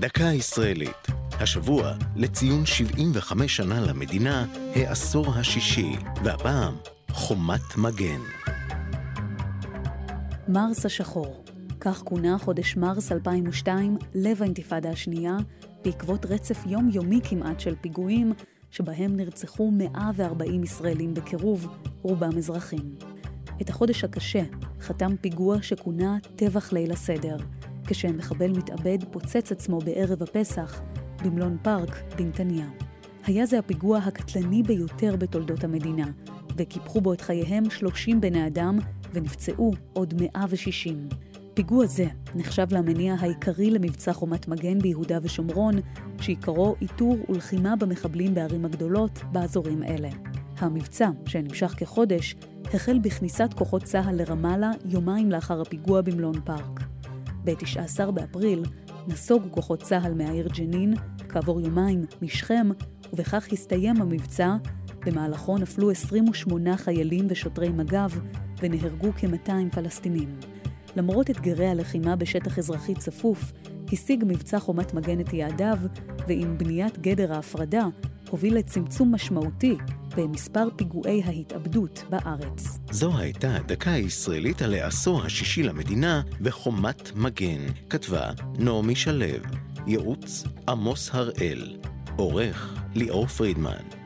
דקה ישראלית. השבוע, לציון 75 שנה למדינה, העשור השישי, והפעם, חומת מגן. מרס השחור, כך כונה חודש מרס 2002, לב האינתיפאדה השנייה, בעקבות רצף יומיומי כמעט של פיגועים, שבהם נרצחו 140 ישראלים בקירוב, רובם אזרחים. את החודש הקשה חתם פיגוע שכונה טבח ליל הסדר, כשמחבל מתאבד פוצץ עצמו בערב הפסח במלון פארק בנתניה. היה זה הפיגוע הקטלני ביותר בתולדות המדינה, וקיפחו בו את חייהם 30 בני אדם ונפצעו עוד 160. פיגוע זה נחשב למניע העיקרי למבצע חומת מגן ביהודה ושומרון, שעיקרו איתור ולחימה במחבלים בערים הגדולות באזורים אלה. המבצע, שנמשך כחודש, החל בכניסת כוחות צה"ל לרמאללה יומיים לאחר הפיגוע במלון פארק. ב-19 באפריל נסוגו כוחות צה"ל מהעיר ג'נין, כעבור יומיים משכם, ובכך הסתיים המבצע, במהלכו נפלו 28 חיילים ושוטרי מג"ב ונהרגו כ-200 פלסטינים. למרות אתגרי הלחימה בשטח אזרחי צפוף, השיג מבצע חומת מגן את יעדיו, ועם בניית גדר ההפרדה, הוביל לצמצום משמעותי במספר פיגועי ההתאבדות בארץ. זו הייתה דקה ישראלית על העשור השישי למדינה וחומת מגן. כתבה נעמי שלו, ייעוץ עמוס הראל, עורך ליאור פרידמן.